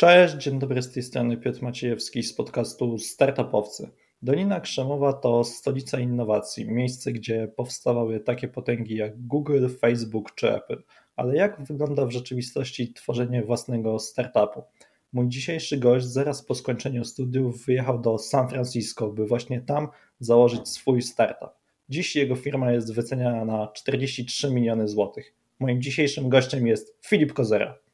Cześć, dzień dobry z tej strony Piotr Maciejewski z podcastu Startupowcy. Dolina Krzemowa to stolica innowacji, miejsce, gdzie powstawały takie potęgi jak Google, Facebook czy Apple. Ale jak wygląda w rzeczywistości tworzenie własnego startupu? Mój dzisiejszy gość zaraz po skończeniu studiów wyjechał do San Francisco, by właśnie tam założyć swój startup. Dziś jego firma jest wyceniana na 43 miliony złotych. Moim dzisiejszym gościem jest Filip Kozera.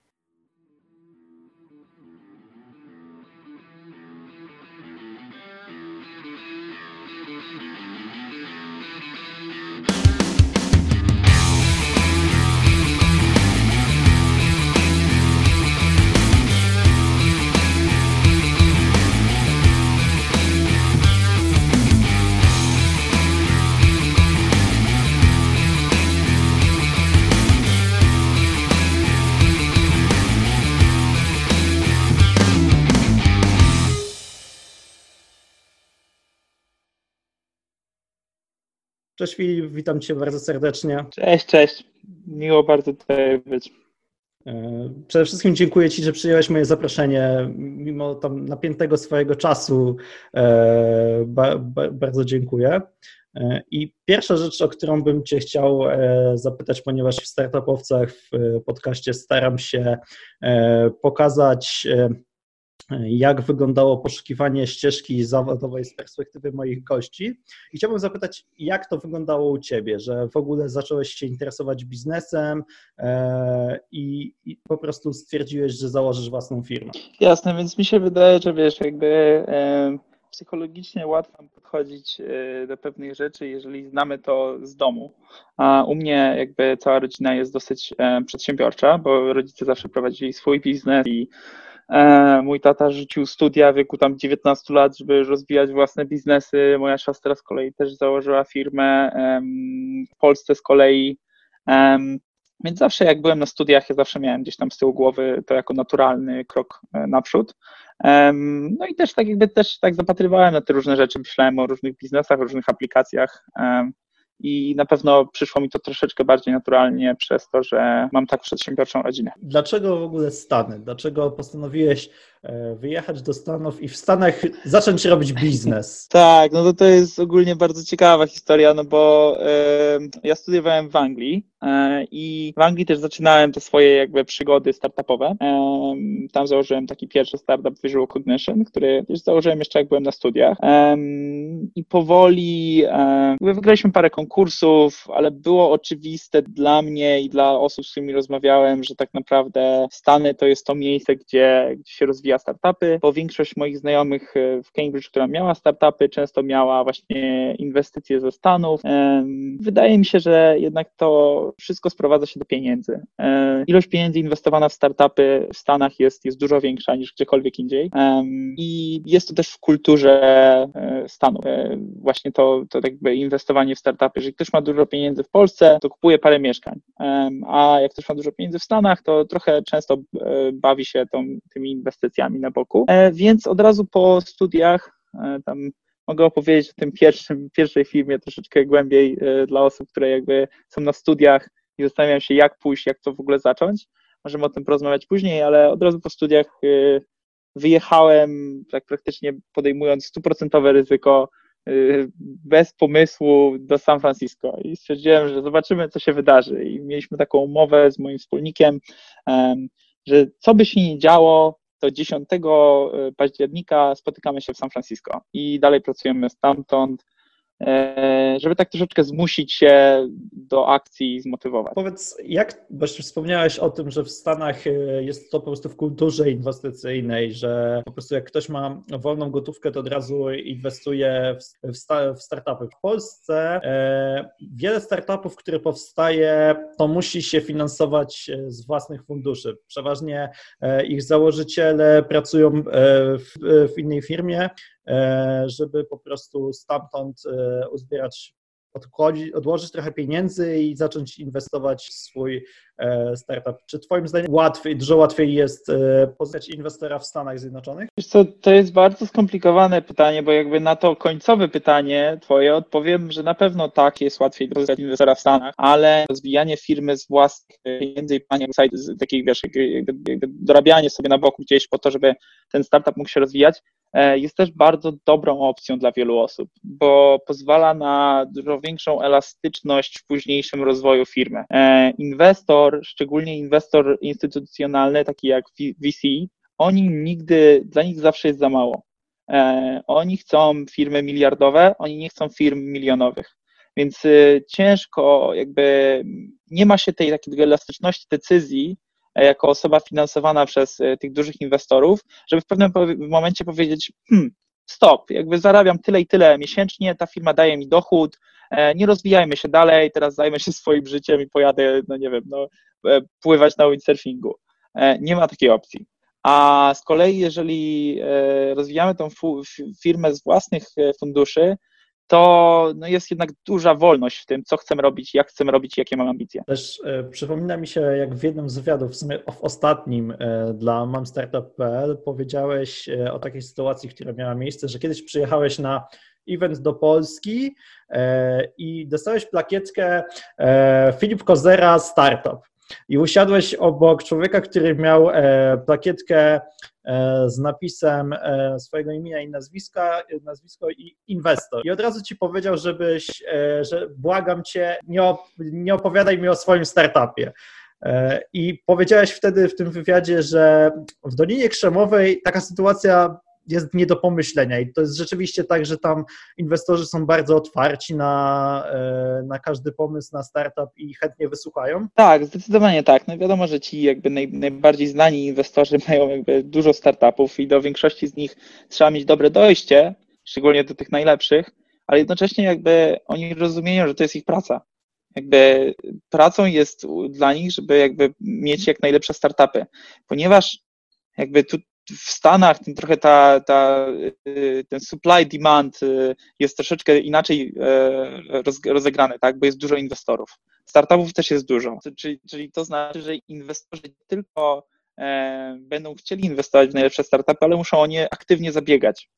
Cześć Filip, witam Cię bardzo serdecznie. Cześć, cześć. Miło bardzo tutaj być. E, przede wszystkim dziękuję Ci, że przyjąłeś moje zaproszenie, mimo tam napiętego swojego czasu. E, ba, ba, bardzo dziękuję. E, I pierwsza rzecz, o którą bym Cię chciał zapytać, ponieważ w startupowcach w podcaście staram się pokazać jak wyglądało poszukiwanie ścieżki zawodowej z perspektywy moich gości. I chciałbym zapytać, jak to wyglądało u Ciebie, że w ogóle zacząłeś się interesować biznesem e, i, po prostu stwierdziłeś, że założysz własną firmę. Jasne, więc mi się wydaje, że wiesz, jakby e, psychologicznie łatwo podchodzić e, do pewnych rzeczy, jeżeli znamy to z domu. A u mnie jakby cała rodzina jest dosyć e, przedsiębiorcza, bo rodzice zawsze prowadzili swój biznes i E, mój tata rzucił studia w wieku tam 19 lat, żeby rozwijać własne biznesy. Moja siostra z kolei też założyła firmę w Polsce z kolei. Więc zawsze jak byłem na studiach, ja zawsze miałem gdzieś tam z tyłu głowy to jako naturalny krok e, naprzód. No i też tak jakby też tak zapatrywałem na te różne rzeczy, myślałem o różnych biznesach, o różnych aplikacjach i na pewno przyszło mi to troszeczkę bardziej naturalnie przez to, że mam tak przedsiębiorczą rodzinę. Dlaczego w ogóle Stany? Dlaczego postanowiłeś wyjechać do Stanów i w Stanach zacząć robić biznes? tak, no to to jest ogólnie bardzo ciekawa historia, no bo y, ja studiowałem w Anglii y, i w Anglii też zaczynałem te swoje jakby przygody startupowe. Y, tam założyłem taki pierwszy startup Visual Cognition, który też założyłem jeszcze jak byłem na studiach i powoli wygraliśmy parę konkursów konkursów, ale było oczywiste dla mnie i dla osób, z którymi rozmawiałem, że tak naprawdę Stany to jest to miejsce, gdzie, gdzie się rozwija startupy, bo większość moich znajomych e, w Cambridge, która miała startupy, często miała właśnie inwestycje ze Stanów. Wydaje mi się, że jednak to wszystko sprowadza się do pieniędzy. E, ilość pieniędzy inwestowana w startupy w Stanach jest, jest dużo większa niż gdziekolwiek indziej i jest to też w kulturze e, Stanów. Właśnie to, to jakby inwestowanie w startupy jeżeli ktoś ma dużo pieniędzy w Polsce, to kupuje parę mieszkań, a jak ktoś ma dużo pieniędzy w Stanach, to trochę często bawi się tą, tymi inwestycjami na boku. E, więc od razu po studiach e, tam mogę opowiedzieć o tym pierwszym, pierwszej firmie troszeczkę głębiej dla osób, które jakby są na studiach i zastanawiają się, jak pójść, jak to w ogóle zacząć. Możemy o tym porozmawiać później, ale od razu po studiach wyjechałem tak praktycznie podejmując stuprocentowe ryzyko bez pomysłu do San Francisco i stwierdziłem, że zobaczymy, co się wydarzy. I mieliśmy taką umowę z moim wspólnikiem, że co by się nie działo, to 10 y, października spotykamy się w San Francisco i dalej pracujemy stamtąd. E, żeby tak troszeczkę zmusić się do akcji i zmotywować. Powiedz, jak, bo wspomniałeś o tym, że w Stanach e, jest to po prostu w kulturze inwestycyjnej, że po prostu jak ktoś ma wolną gotówkę, to od razu inwestuje w, w, startupy. W Polsce e, wiele startupów, które powstaje, to musi się finansować z własnych funduszy. Przeważnie ich założyciele pracują w, w innej firmie, żeby po prostu stamtąd e, uzbierać odłożyć trochę pieniędzy i zacząć inwestować w swój e, startup. Czy Twoim zdaniem łatwiej, dużo łatwiej jest e, poznać inwestora w Stanach Zjednoczonych? Co, to jest bardzo skomplikowane pytanie, bo jakby na to końcowe pytanie Twoje odpowiem, że na pewno tak jest łatwiej pozyskać inwestora w Stanach, ale rozwijanie firmy z własnych pieniędzy i panie takich wiesz, jakby, jakby dorabianie sobie na boku gdzieś po to, żeby ten startup mógł się rozwijać, E, jest też bardzo dobrą opcją dla wielu osób, bo pozwala na dużo większą elastyczność w późniejszym rozwoju firmy. E, inwestor, szczególnie inwestor instytucjonalny, taki jak VC, oni nigdy, dla nich zawsze jest za mało. E, oni chcą firmy miliardowe, oni nie chcą firm milionowych. Więc ciężko, jakby nie ma się tej takiej elastyczności decyzji, E, jako osoba finansowana przez e, tych dużych inwestorów, żeby w pewnym momencie powiedzieć, hmm, stop, jakby zarabiam tyle i tyle miesięcznie, ta firma daje mi dochód, e, nie rozwijajmy się dalej, teraz zajmę się swoim życiem i pojadę, no nie wiem, no, pływać na windsurfingu. Nie ma takiej opcji. A z kolei, jeżeli rozwijamy tą firmę z własnych funduszy, to no jest jednak duża wolność w tym, co chcemy robić, jak chcemy robić, jakie mamy ambicje. Też e, przypomina mi się, jak w jednym z wywiadów, w sumie w ostatnim e, dla mamstartup.pl powiedziałeś e, o takiej sytuacji, która miała miejsce, że kiedyś przyjechałeś na event do Polski e, i dostałeś plakietkę e, Filip Kozera Startup i usiadłeś obok człowieka, który miał e, plakietkę e, z napisem e, swojego imienia i nazwiska, nazwisko i inwestor. I od razu ci powiedział, żebyś, że błagam cię, nie, op nie opowiadaj mi o swoim startupie. I powiedziałeś wtedy w tym wywiadzie, że w Dolinie Krzemowej taka sytuacja jest nie do pomyślenia i to jest rzeczywiście tak, że tam inwestorzy są bardzo otwarci na, e, na każdy pomysł, na startup i chętnie wysłuchają? Tak, zdecydowanie tak. No wiadomo, że ci jakby naj, najbardziej znani inwestorzy mają jakby dużo startupów i do większości z nich trzeba mieć dobre dojście, szczególnie do tych najlepszych, ale jednocześnie jakby oni rozumieją, że to jest ich praca. Jakby pracą jest dla nich, żeby jakby mieć jak najlepsze startupy, ponieważ jakby tu w Stanach ten trochę ta, ta, y, ten supply demand y, jest troszeczkę inaczej e, rozegrany, tak, bo jest dużo inwestorów. Startupów też jest dużo, czyli, czyli to znaczy, że inwestorzy nie tylko e, będą chcieli inwestować w najlepsze startupy, ale muszą o nie aktywnie zabiegać.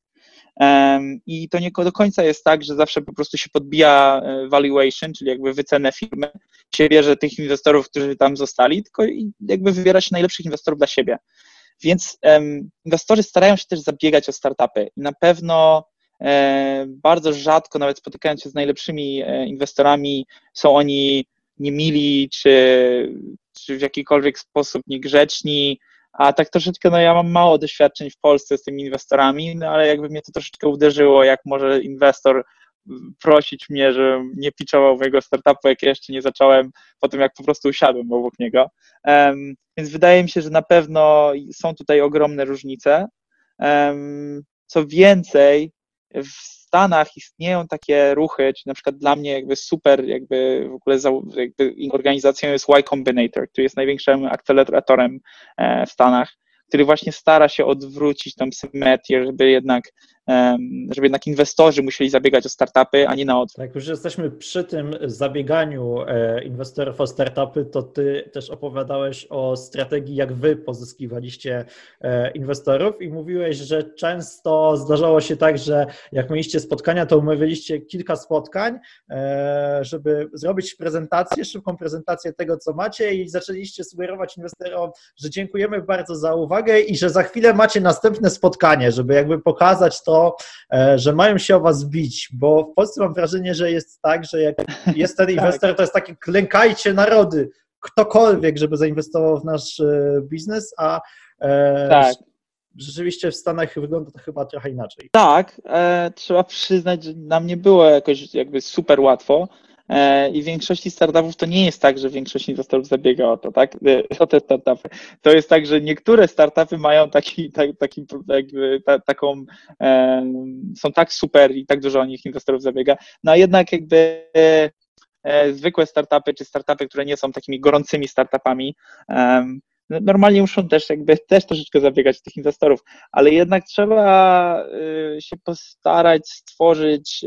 I to nie do końca jest tak, że zawsze po prostu się podbija e, valuation, czyli jakby wycenę firmy, się bierze tych inwestorów, którzy tam zostali, tylko jakby wybiera się najlepszych inwestorów dla siebie. Więc um, inwestorzy starają się też zabiegać o startupy na pewno e, bardzo rzadko, nawet spotykając się z najlepszymi e, inwestorami, są oni niemili czy, czy w jakikolwiek sposób niegrzeczni. A tak troszeczkę, no ja mam mało doświadczeń w Polsce z tymi inwestorami, no ale jakby mnie to troszeczkę uderzyło, jak może inwestor prosić mnie, żebym nie pitchował mojego startupu, jak jeszcze nie zacząłem, po tym jak po prostu usiadłem obok niego. Um, więc wydaje mi się, że na pewno są tutaj ogromne różnice. Um, co więcej, w Stanach istnieją takie ruchy, czy na przykład dla mnie jakby super jakby w ogóle jakby organizacją jest Y Combinator, który jest największym akceleratorem e, w Stanach, który właśnie stara się odwrócić tą symetrię, żeby jednak żeby jednak inwestorzy musieli zabiegać o startupy, a nie na odwrót. Jak już jesteśmy przy tym zabieganiu e, inwestorów o startupy, to ty też opowiadałeś o strategii, jak wy pozyskiwaliście e, inwestorów i mówiłeś, że często zdarzało się tak, że jak mieliście spotkania, to umawialiście kilka spotkań, e, żeby zrobić prezentację, szybką prezentację tego, co macie i zaczęliście sugerować inwestorom, że dziękujemy bardzo za uwagę i że za chwilę macie następne spotkanie, żeby jakby pokazać to, E, że mają się o was bić, bo w Polsce mam wrażenie, że jest tak, że jak jest ten tak. inwestor, to jest takie klękajcie narody, ktokolwiek, żeby zainwestował w nasz e, biznes, a e, tak. rzeczywiście w Stanach wygląda to chyba trochę inaczej. Tak, e, trzeba przyznać, że nam nie było jakoś jakby super łatwo, i w większości startupów to nie jest tak, że większość inwestorów zabiega o to, tak? O te startupy. To jest tak, że niektóre startupy mają taki, tak, taki jakby ta, taką, e, są tak super i tak dużo o nich inwestorów zabiega, no a jednak jakby e, zwykłe startupy, czy startupy, które nie są takimi gorącymi startupami, no, normalnie muszą też jakby też troszeczkę zabiegać tych inwestorów, ale jednak trzeba się postarać stworzyć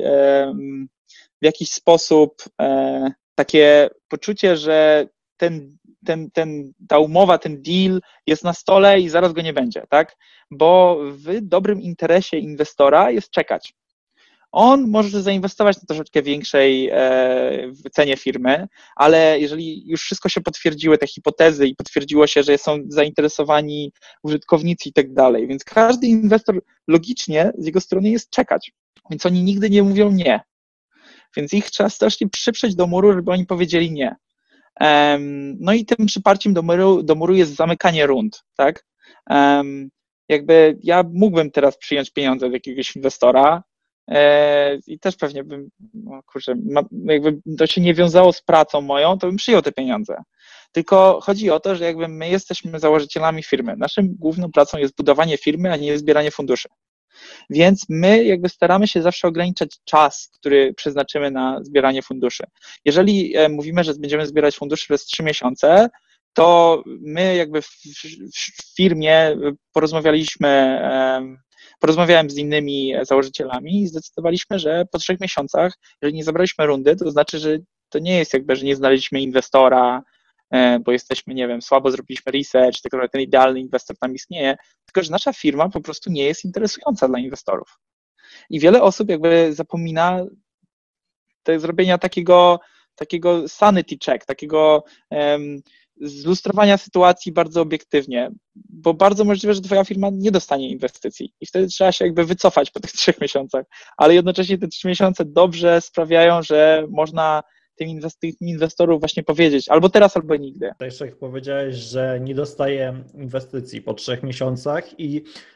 w jakiś sposób e, takie poczucie, że ten, ten, ten, ta umowa, ten deal jest na stole i zaraz go nie będzie, tak? Bo w dobrym interesie inwestora jest czekać. On może zainwestować na troszeczkę większej e, cenie firmy, ale jeżeli już wszystko się potwierdziły, te hipotezy i potwierdziło się, że są zainteresowani użytkownicy i tak dalej, więc każdy inwestor logicznie z jego strony jest czekać. Więc oni nigdy nie mówią nie. Więc ich trzeba strasznie przyprzeć do muru, żeby oni powiedzieli nie. No i tym przyparciem do muru, do muru jest zamykanie rund, tak? Jakby ja mógłbym teraz przyjąć pieniądze od jakiegoś inwestora e, i też pewnie bym, no kurczę, jakby to się nie wiązało z pracą moją, to bym przyjął te pieniądze. Tylko chodzi o to, że jakby my jesteśmy założycielami firmy. Naszym główną pracą jest budowanie firmy, a nie zbieranie funduszy. Więc my jakby staramy się zawsze ograniczać czas, który przeznaczymy na zbieranie funduszy. Jeżeli e, mówimy, że będziemy zbierać fundusze przez trzy miesiące, to my jakby w, w firmie porozmawialiśmy, porozmawiałem z innymi założycielami i zdecydowaliśmy, że po trzech miesiącach, jeżeli nie zabraliśmy rundy, to znaczy, że to nie jest jakby, że nie znaleźliśmy inwestora, bo jesteśmy, nie wiem, słabo zrobiliśmy research, tylko że ten idealny inwestor tam istnieje, tylko że nasza firma po prostu nie jest interesująca dla inwestorów. I wiele osób jakby zapomina te zrobienia takiego, takiego sanity check, takiego um, zlustrowania sytuacji bardzo obiektywnie, bo bardzo możliwe, że twoja firma nie dostanie inwestycji i wtedy trzeba się jakby wycofać po tych trzech miesiącach, ale jednocześnie te trzy miesiące dobrze sprawiają, że można tym inwestorów właśnie powiedzieć, albo teraz, albo nigdy. Tak jak powiedziałeś, że nie dostaje inwestycji po trzech miesiącach i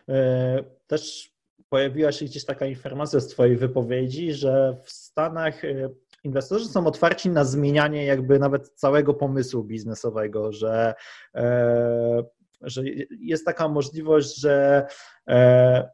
yy, też pojawiła się gdzieś taka informacja z Twojej wypowiedzi, że w Stanach e, inwestorzy są otwarci na zmienianie jakby nawet całego pomysłu biznesowego, że, e, że jest taka możliwość, że,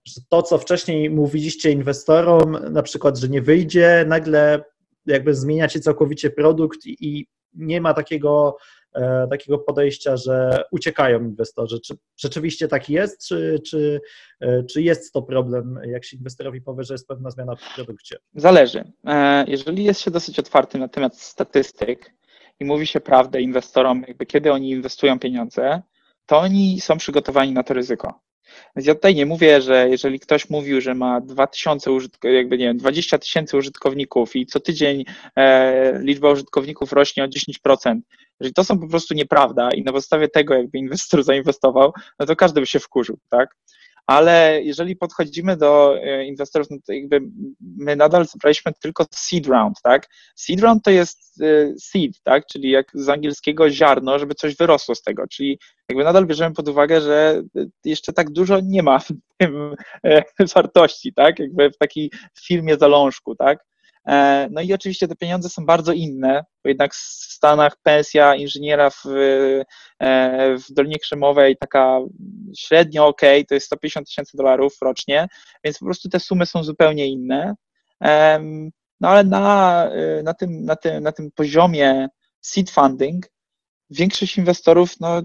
że to, co wcześniej mówiliście inwestorom, na przykład, że nie wyjdzie, nagle jakby zmieniacie całkowicie produkt i nie ma takiego, e, takiego podejścia, że uciekają inwestorzy. Czy rzeczywiście tak jest, czy, czy, e, czy jest to problem, jak się inwestorowi powie, że jest pewna zmiana w produkcie? Zależy. E, jeżeli jest się dosyć otwarty na temat statystyk i mówi się prawdę inwestorom, jakby kiedy oni inwestują pieniądze, to oni są przygotowani na to ryzyko. Więc ja tutaj nie mówię, że jeżeli ktoś mówił, że ma 2000 użytkowników, jakby nie wiem, 20 tysięcy użytkowników i co tydzień e, liczba użytkowników rośnie o 10%, jeżeli to są po prostu nieprawda i na podstawie tego jakby inwestor zainwestował, no to każdy by się wkurzył, tak? Ale jeżeli podchodzimy do e, inwestorów, no to jakby my nadal zebraliśmy tylko seed round, tak? Seed round to jest e, seed, tak? Czyli jak z angielskiego ziarno, żeby coś wyrosło z tego, czyli jakby nadal bierzemy pod uwagę, że jeszcze tak dużo nie ma w tym e, wartości, tak? Jakby w takiej firmie zalążku, tak? E, no i oczywiście te pieniądze są bardzo inne, bo jednak w Stanach pensja inżyniera w, e, w Dolinie Krzemowej taka średnio ok, to jest 150 tysięcy dolarów rocznie, więc po prostu te sumy są zupełnie inne. No ale na, e, na, tym, na, tym, na tym poziomie seed funding większość inwestorów no,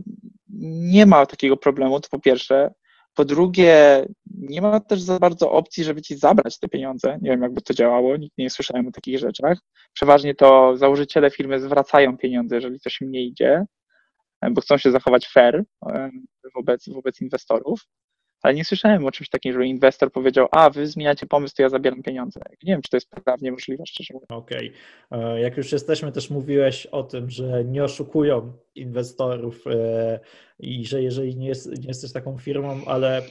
nie ma takiego problemu, to po pierwsze. Po drugie, nie ma też za bardzo opcji, żeby ci zabrać te pieniądze. Nie wiem, jakby to działało, nikt nie słyszałem o takich rzeczach. Przeważnie to założyciele firmy zwracają pieniądze, jeżeli coś im nie idzie, bo chcą się zachować fair wobec, wobec inwestorów. Ale nie słyszałem o czymś takim, żeby inwestor powiedział, a wy zmieniacie pomysł, to ja zabieram pieniądze. Nie wiem, czy to jest prawnie możliwe, szczerze mówiąc. Okej. Okay. E, jak już jesteśmy, też mówiłeś o tym, że nie oszukują inwestorów e, i że jeżeli nie, jest, nie jesteś taką firmą, ale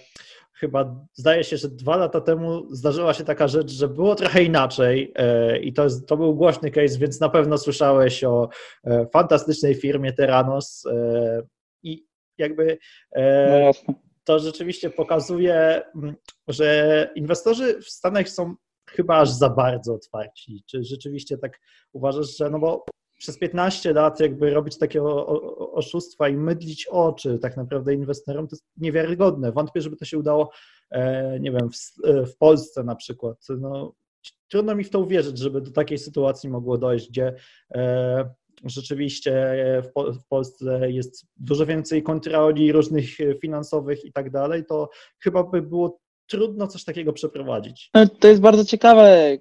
chyba zdaje się, że dwa lata temu zdarzyła się taka rzecz, że było trochę inaczej e, i to, jest, to był głośny case, więc na pewno słyszałeś o fantastycznej firmie Teranos i jakby no to rzeczywiście pokazuje, mm, że inwestorzy w Stanach są chyba aż za bardzo otwarci. Czy rzeczywiście tak uważasz, że no bo przez 15 lat jakby robić takie oszustwa i mydlić oczy tak naprawdę inwestorom, to jest niewiarygodne. Wątpię, żeby to się udało, e, nie wiem, w, w Polsce na przykład. No, trudno mi w to uwierzyć, żeby do takiej sytuacji mogło dojść, gdzie e, rzeczywiście w, w Polsce jest dużo więcej kontroli różnych finansowych i tak dalej, to chyba by było trudno coś takiego przeprowadzić. No, to jest bardzo ciekawe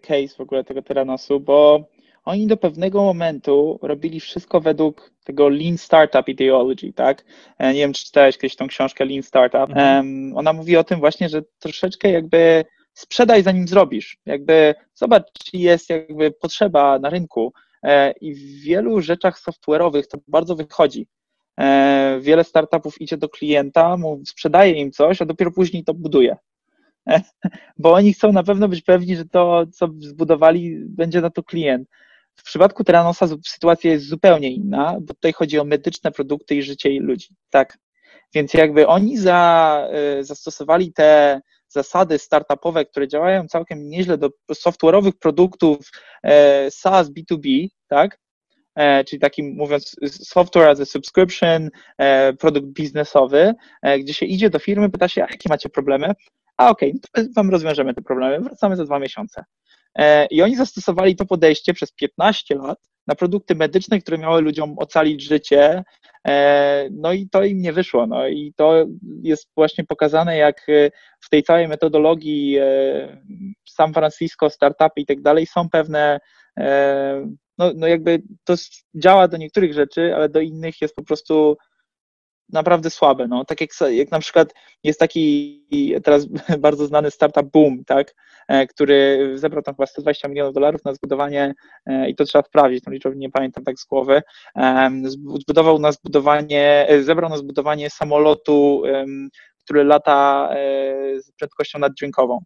case w ogóle tego Teranosu, bo oni do pewnego momentu robili wszystko według tego Lean Startup Ideology, tak? Nie wiem, czy czytałeś kiedyś tą książkę Lean Startup. Mhm. Ona mówi o tym właśnie, że troszeczkę jakby sprzedaj zanim zrobisz. Jakby zobacz, czy jest jakby potrzeba na rynku e, i w wielu rzeczach software'owych to bardzo wychodzi. E, wiele startupów idzie do klienta, sprzedaje im coś, a dopiero później to buduje. E, bo oni chcą na pewno być pewni, że to, co zbudowali, będzie na to klient. W przypadku Teranosa sytuacja jest zupełnie inna, bo tutaj chodzi o medyczne produkty i życie ludzi, tak? Więc jakby oni za, zastosowali te zasady startupowe, które działają całkiem nieźle do software'owych produktów e, SaaS B2B, tak? E, czyli takim mówiąc software as a subscription, e, produkt biznesowy, gdzie się idzie do firmy, pyta się, jakie macie problemy? A okej, okay, wam rozwiążemy te problemy, wracamy za dwa miesiące. I oni zastosowali to podejście przez 15 lat na produkty medyczne, które miały ludziom ocalić życie, e, no i to im nie wyszło. No i to jest właśnie pokazane, jak e, w tej całej metodologii e, San Francisco, startupy i tak dalej są pewne, no, no jakby to działa do niektórych rzeczy, ale do innych jest po prostu naprawdę słabe. No. Tak jak, jak na przykład jest taki teraz bardzo znany startup Boom, tak, e, który zebrał tam chyba 120 milionów dolarów na zbudowanie, e, i to trzeba sprawdzić, tą liczbę nie pamiętam tak z głowy, zbudował na zbudowanie, e, zebrał na zbudowanie samolotu, który lata z prędkością naddźwiękową.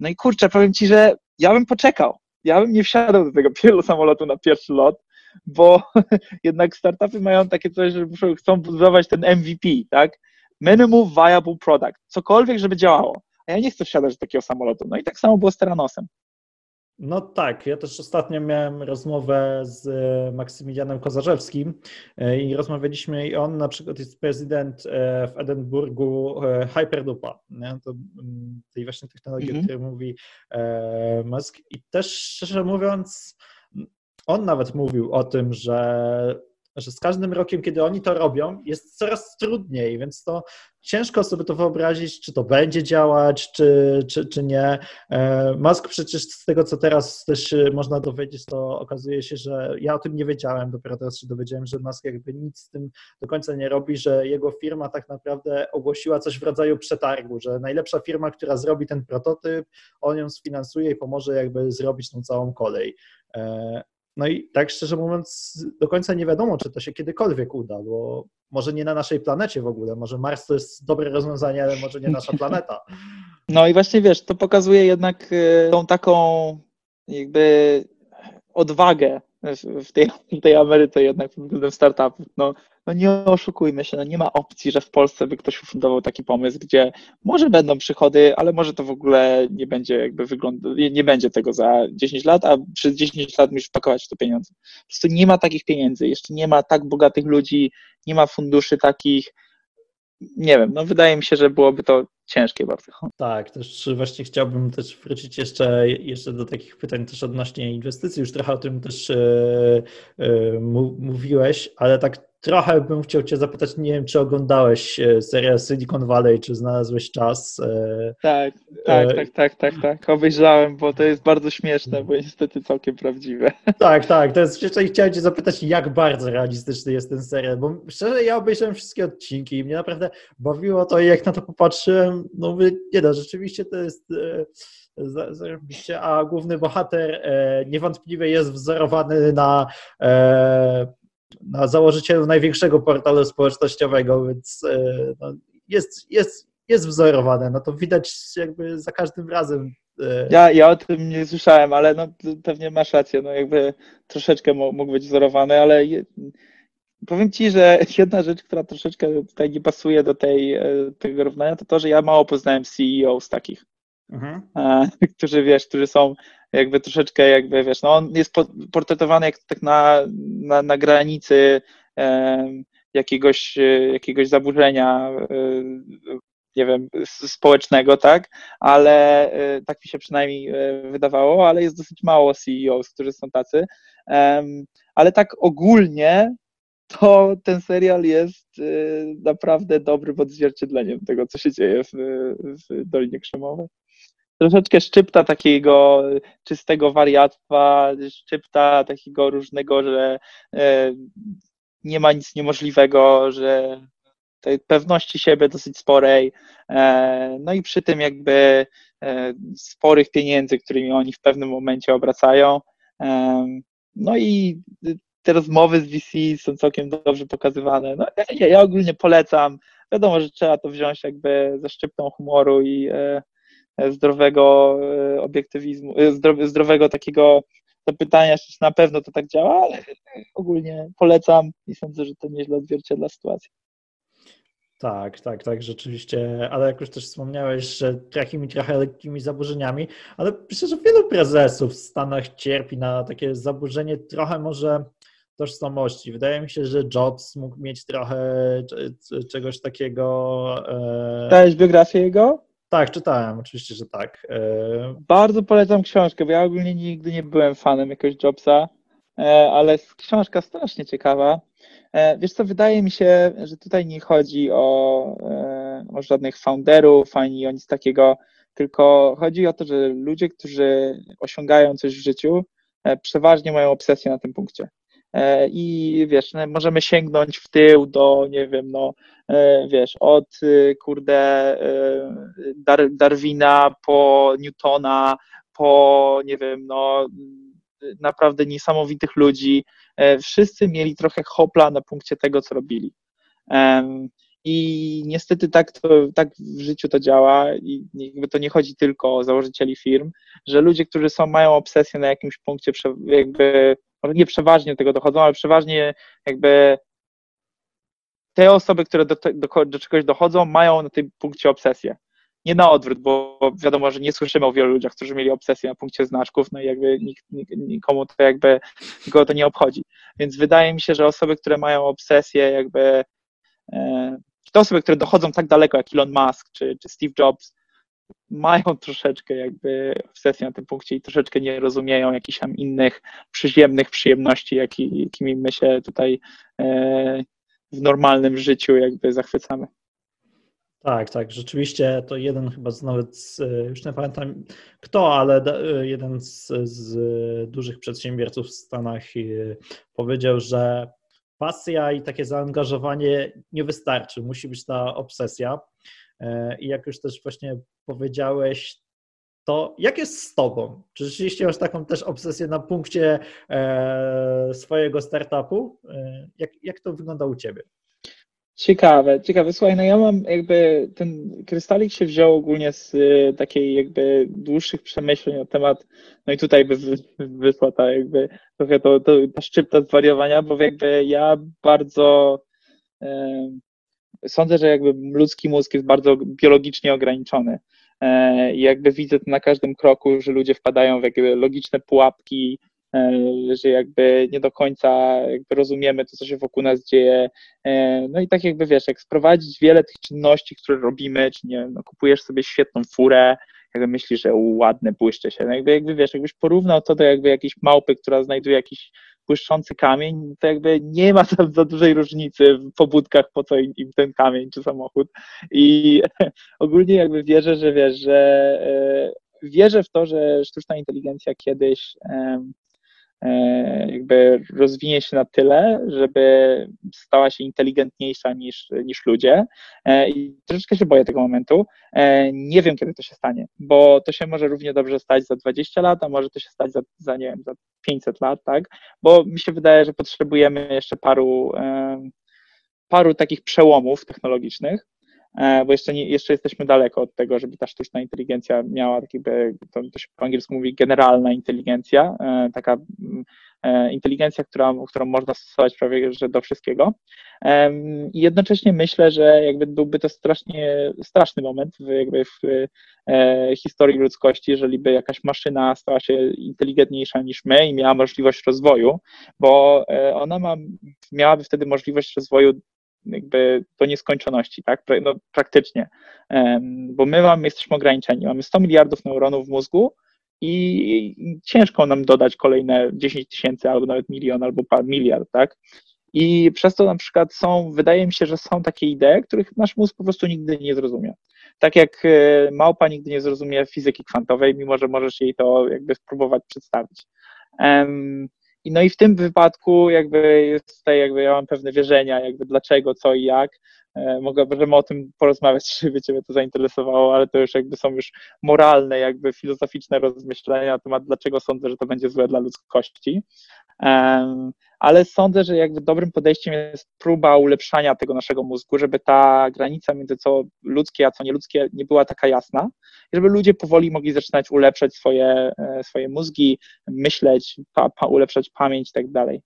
No i kurczę, powiem Ci, że ja bym poczekał. Ja bym nie wsiadał do tego samolotu na pierwszy lot, bo jednak startupy mają takie coś, że muszą, chcą budować ten MVP, tak? Minimum Viable Product, cokolwiek, żeby działało. A ja nie chcę wsiadać do takiego samolotu. No i tak samo było z Teranosem. No tak, ja też ostatnio miałem rozmowę z e, Maksymilianem Kozarzewskim e, i rozmawialiśmy i on na przykład jest prezydent e, w Edynburgu Hyperdupa, nie? To, mm, tej właśnie technologii, mm -hmm. o której mówi Musk i też szczerze mówiąc on nawet mówił o tym, że, że z każdym rokiem, kiedy oni to robią, jest coraz trudniej, więc to ciężko sobie to wyobrazić, czy to będzie działać, czy, czy, czy nie. E, Musk przecież z tego, co teraz też można dowiedzieć, to okazuje się, że ja o tym nie wiedziałem, dopiero teraz się dowiedziałem, że Musk jakby nic z tym do końca nie robi, że jego firma tak naprawdę ogłosiła coś w rodzaju przetargu, że najlepsza firma, która zrobi ten prototyp, on ją sfinansuje i pomoże jakby zrobić tą całą kolej. No i tak szczerze mówiąc, do końca nie wiadomo, czy to się kiedykolwiek uda, bo może nie na naszej planecie w ogóle, może Mars to jest dobre rozwiązanie, ale może nie nasza planeta. No i właśnie wiesz, to pokazuje jednak e, tą taką jakby odwagę w tej, w tej Ameryce jednak pod względem startupów. No, no nie oszukujmy się, no nie ma opcji, że w Polsce by ktoś ufundował taki pomysł, gdzie może będą przychody, ale może to w ogóle nie będzie jakby wyglądać, nie będzie tego za 10 lat, a przez 10 lat musisz wpakować w to pieniądze. Po prostu nie ma takich pieniędzy, jeszcze nie ma tak bogatych ludzi, nie ma funduszy takich, nie wiem, no wydaje mi się, że byłoby to ciężkie bardzo. Tak, też właśnie chciałbym też wrócić jeszcze, jeszcze do takich pytań też odnośnie inwestycji, już trochę o tym też e, e, mówiłeś, ale tak trochę bym chciał Cię zapytać, nie wiem, czy oglądałeś e, serial Silicon Valley, czy znalazłeś czas? E, tak, tak, e... tak, tak, tak, tak. Obejrzałem, bo to jest bardzo śmieszne, bo niestety całkiem prawdziwe. Tak, tak, to jest chciałem Cię zapytać, jak bardzo realistyczny jest ten serial, bo szczerze ja obejrzałem wszystkie odcinki i mnie naprawdę bawiło to i jak na to popatrzyłem, no mówię, nie da, rzeczywiście to jest zarobiście, a główny bohater e, niewątpliwie jest wzorowany na e, na założycielu największego portalu społecznościowego, więc e, no, jest, jest, jest wzorowane. No to widać jakby za każdym razem. E, ja, ja o tym nie słyszałem, ale no, pewnie masz rację. No jakby troszeczkę mógł być wzorowany, ale je, powiem Ci, że jedna rzecz, która troszeczkę tutaj nie pasuje do tej, e, tego równania, to to, że ja mało poznałem CEO z takich. Mhm. którzy wiesz, którzy są jakby troszeczkę jakby wiesz, no on jest portretowany jak tak na, na, na granicy e, jakiegoś, jakiegoś zaburzenia e, nie wiem, społecznego, tak, ale e, tak mi się przynajmniej wydawało, ale jest dosyć mało CEOs, którzy są tacy, ale tak ogólnie to ten serial jest naprawdę dobrym odzwierciedleniem tego, co się dzieje w, w Dolinie Krzemowej. Troszeczkę szczypta takiego czystego wariactwa, szczypta takiego różnego, że e, nie ma nic niemożliwego, że tej pewności siebie dosyć sporej, e, no i przy tym jakby e, sporych pieniędzy, którymi oni w pewnym momencie obracają. No i te rozmowy z VC są całkiem dobrze pokazywane. No, ja, ja ogólnie polecam. Wiadomo, że trzeba to wziąć jakby ze szczyptą humoru i zdrowego obiektywizmu, zdrowego takiego zapytania, czy na pewno to tak działa, ale ogólnie polecam i sądzę, że to nieźle odzwierciedla sytuację. Tak, tak, tak, rzeczywiście, ale jak już też wspomniałeś, że takimi trochę lekkimi zaburzeniami, ale myślę, że wielu prezesów w Stanach cierpi na takie zaburzenie trochę może tożsamości. Wydaje mi się, że Jobs mógł mieć trochę czegoś takiego. E... Dałeś biografię jego? Tak, czytałem, oczywiście, że tak. E, Bardzo polecam książkę, bo ja ogólnie nigdy nie byłem fanem jakiegoś Jobsa, e, ale książka strasznie ciekawa. E, wiesz co, wydaje mi się, że tutaj nie chodzi o, o żadnych founderów ani o nic takiego, tylko chodzi o to, że ludzie, którzy osiągają coś w życiu, przeważnie mają obsesję na tym punkcie. E, i wiesz, no, możemy sięgnąć w tył do, nie wiem, no, e, wiesz, od y, kurde e, Dar Darwina po Newtona, po, nie wiem, no, naprawdę niesamowitych ludzi. Wszyscy mieli trochę hopla na punkcie tego, co robili. I niestety tak, to, tak w życiu to działa i jakby to nie chodzi tylko o założycieli firm, że ludzie, którzy są, mają obsesję na jakimś punkcie, jakby nie przeważnie do tego dochodzą, ale przeważnie jakby te osoby, które do, do, do czegoś dochodzą, mają na tym punkcie obsesję. Nie na odwrót, bo wiadomo, że nie słyszymy o wielu ludziach, którzy mieli obsesję na punkcie znaczków, no i jakby nikt, nikomu to jakby nikogo to nie obchodzi. Więc wydaje mi się, że osoby, które mają obsesję, jakby e, te osoby, które dochodzą tak daleko jak Elon Musk czy, czy Steve Jobs, mają troszeczkę jakby obsesję na tym punkcie i troszeczkę nie rozumieją jakichś tam innych przyziemnych przyjemności, jaki, jakimi my się tutaj e, w normalnym życiu jakby zachwycamy. Tak, tak, rzeczywiście to jeden chyba z nawet, już nie pamiętam kto, ale jeden z, z dużych przedsiębiorców w Stanach e, powiedział, że pasja i takie zaangażowanie nie wystarczy, musi być ta obsesja. E, I jak już też właśnie powiedziałeś, to jak jest z Tobą? Czy rzeczywiście masz taką też obsesję na punkcie e, swojego startupu? E, jak, jak to wygląda u Ciebie? Ciekawe, ciekawe. Słuchaj, no ja mam jakby ten krystalik się wziął ogólnie z takiej jakby dłuższych przemyśleń na temat, no i tutaj by wyszła ta jakby trochę to, to, ta szczypta zwariowania, bo jakby ja bardzo sądzę, że jakby ludzki mózg jest bardzo biologicznie ograniczony. E, I jakby widzę to na każdym kroku, że ludzie wpadają w jakby logiczne pułapki, e, że jakby nie do końca rozumiemy to, co się wokół nas dzieje. E, no i tak jakby wiesz, jak sprowadzić wiele tych czynności, które robimy, czy nie no, kupujesz sobie świetną furę, jakby myślisz, że ładne, błyszcze się. No jakby, jakby wiesz, jakbyś porównał to do jakby jakiejś małpy, która znajduje jakiś błyszczący kamień, to jakby nie ma za dużej różnicy w pobudkach, po co im, im ten kamień czy samochód. I ogólnie jakby wierzę, że wiesz, że e, wierzę w to, że sztuczna inteligencja kiedyś jakby rozwinie się na tyle, żeby stała się inteligentniejsza niż, niż ludzie. E, I troszeczkę się boję tego momentu. E, nie wiem, kiedy to się stanie, bo to się może równie dobrze stać za 20 lat, a może to się stać za, za nie wiem, za 500 lat, tak? Bo mi się wydaje, że potrzebujemy jeszcze paru, paru takich przełomów technologicznych, E, bo jeszcze, nie, jeszcze jesteśmy daleko od tego, żeby ta sztuczna inteligencja miała tak jakby, to, to się po angielsku mówi generalna inteligencja, e, taka mm, e, inteligencja, która, którą można stosować prawie że do wszystkiego. I jednocześnie myślę, że jakby byłby to strasznie straszny moment w, jakby w historii ludzkości, jeżeli by jakaś maszyna stała się inteligentniejsza niż my i miała możliwość rozwoju, bo ona ma, miałaby wtedy możliwość rozwoju jakby do nieskończoności, tak? No, praktycznie. Bo my mamy, jesteśmy ograniczeni. Mamy 100 miliardów neuronów w mózgu i ciężko nam dodać kolejne 10 tysięcy albo nawet milion albo miliard, tak? I przez to na przykład są, wydaje mi się, że są takie idee, których nasz mózg po prostu nigdy nie zrozumie. Tak jak e, małpa nigdy nie zrozumie fizyki kwantowej, mimo że możesz jej to jakby spróbować przedstawić. I no i w tym wypadku jakby jest tutaj jakby ja mam pewne wierzenia, jakby dlaczego, co i jak. E, mogę, możemy o tym porozmawiać, żeby Ciebie to zainteresowało, ale to już jakby są już moralne, jakby filozoficzne rozmyślenia na temat, dlaczego sądzę, że to będzie złe dla ludzkości ale sądzę, że jakby dobrym podejściem jest próba ulepszania tego naszego mózgu, żeby ta granica między co ludzkie, a co nieludzkie nie była taka jasna, i żeby ludzie powoli mogli zaczynać ulepszać swoje, e, swoje mózgi, myśleć, pa, pa, ulepszać pamięć i tak dalej.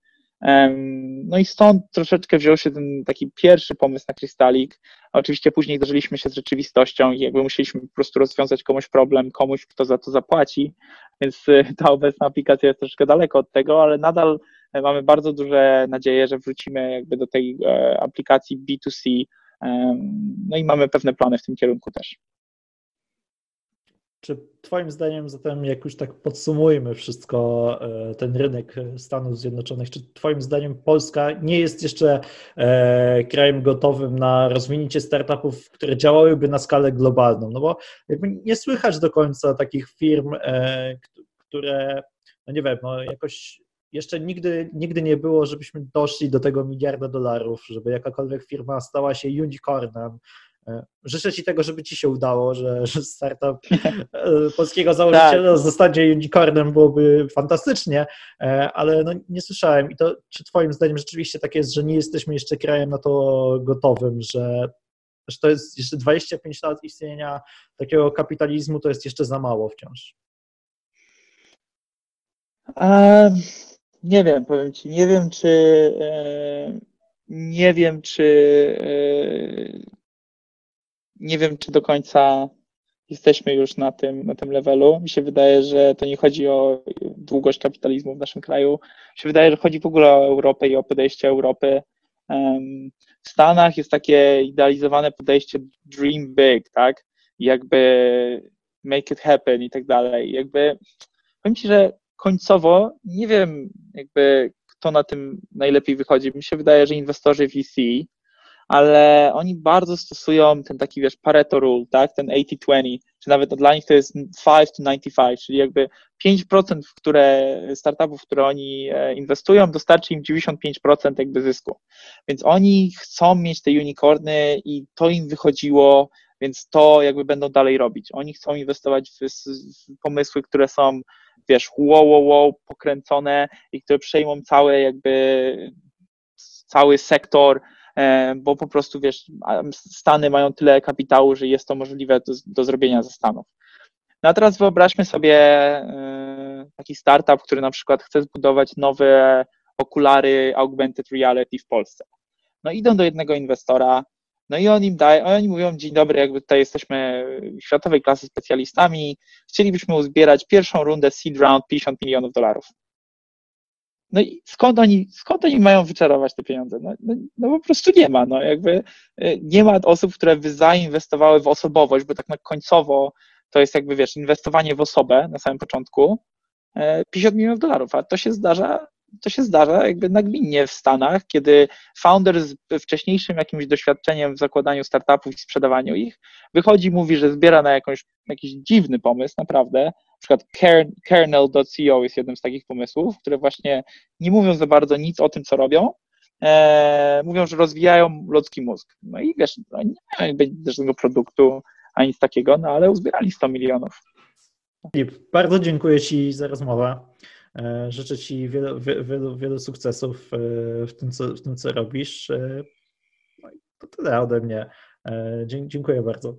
No i stąd troszeczkę wziął się ten taki pierwszy pomysł na krystalik. Oczywiście później zderzyliśmy się z rzeczywistością i jakby musieliśmy po prostu rozwiązać komuś problem, komuś, kto za to zapłaci, więc e, ta obecna aplikacja jest troszkę daleko od tego, ale nadal mamy bardzo duże nadzieję, że wrócimy jakby do tej e, aplikacji B2C, no i mamy pewne plany w tym kierunku też. Czy Twoim zdaniem, zatem, jak już tak podsumujmy wszystko, e, ten rynek Stanów Zjednoczonych, czy Twoim zdaniem Polska nie jest jeszcze e, krajem gotowym na rozwinięcie startupów, które działałyby na skalę globalną? No bo jakby nie słychać do końca takich firm, które, no nie wiem, no jakoś jeszcze nigdy, nigdy nie było, żebyśmy doszli do tego miliarda dolarów, żeby jakakolwiek firma stała się unicornem. E, życzę Ci tego, żeby Ci się udało, że, że startup e, polskiego założyciela tak. zostanie unicornem, byłoby fantastycznie, e, ale no, nie słyszałem. I to, czy Twoim zdaniem rzeczywiście tak jest, że nie jesteśmy jeszcze krajem na to gotowym, że, że to jest jeszcze 25 lat istnienia takiego kapitalizmu, to jest jeszcze za mało wciąż? Um nie wiem, powiem Ci, nie wiem, czy e, nie wiem, czy e, nie wiem, czy do końca jesteśmy już na tym, na tym levelu. Mi się wydaje, że to nie chodzi o długość kapitalizmu w naszym kraju. Mi się wydaje, że chodzi w ogóle o Europę i o podejście Europy. W Stanach jest takie idealizowane podejście dream big, tak? Jakby make it happen i tak dalej. Jakby powiem Ci, że końcowo nie wiem, jakby kto na tym najlepiej wychodzi. Mi się wydaje, że inwestorzy VC, ale oni bardzo stosują ten taki, wiesz, Pareto rule, tak, ten 80-20, czy nawet dla nich to jest 5 to 95, czyli jakby 5% w które startupów, w które oni e, inwestują, dostarczy im 95% jakby zysku. Więc oni chcą mieć te unicorny i to im wychodziło, więc to jakby będą dalej robić. Oni chcą inwestować w, w pomysły, które są wiesz, wow, wow, wow, pokręcone i które przejmą cały jakby cały sektor, bo po prostu wiesz, Stany mają tyle kapitału, że jest to możliwe do, do zrobienia ze Stanów. No a teraz wyobraźmy sobie e, taki startup, który na przykład chce zbudować nowe okulary augmented reality w Polsce. No idą do jednego inwestora, no i on im daje, oni mówią, dzień dobry, jakby tutaj jesteśmy światowej klasy specjalistami, chcielibyśmy uzbierać pierwszą rundę seed round 50 milionów dolarów. No i skąd oni, skąd oni mają wyczarować te pieniądze? No, no, no, po prostu nie ma, no jakby y, nie ma osób, które by zainwestowały w osobowość, bo tak na końcowo to jest jakby, wiesz, inwestowanie w osobę na samym początku, 50 e, milionów dolarów, a to się zdarza to się zdarza jakby nagminnie w Stanach, kiedy founder z wcześniejszym jakimś doświadczeniem w zakładaniu startupów i sprzedawaniu ich wychodzi mówi, że zbiera na jakąś, jakiś dziwny pomysł, naprawdę. Przykład kernel.co jest jednym z takich pomysłów, które właśnie nie mówią za bardzo nic o tym, co robią, e, mówią, że rozwijają ludzki mózg. No i wiesz, no nie mają żadnego produktu ani nic takiego, no ale uzbierali 100 milionów. Bardzo dziękuję Ci za rozmowę. E, życzę Ci wielu, wielu, wielu sukcesów e, w tym, co, w tym, co robisz. E, no i to tyle ode mnie. Dziękuję bardzo.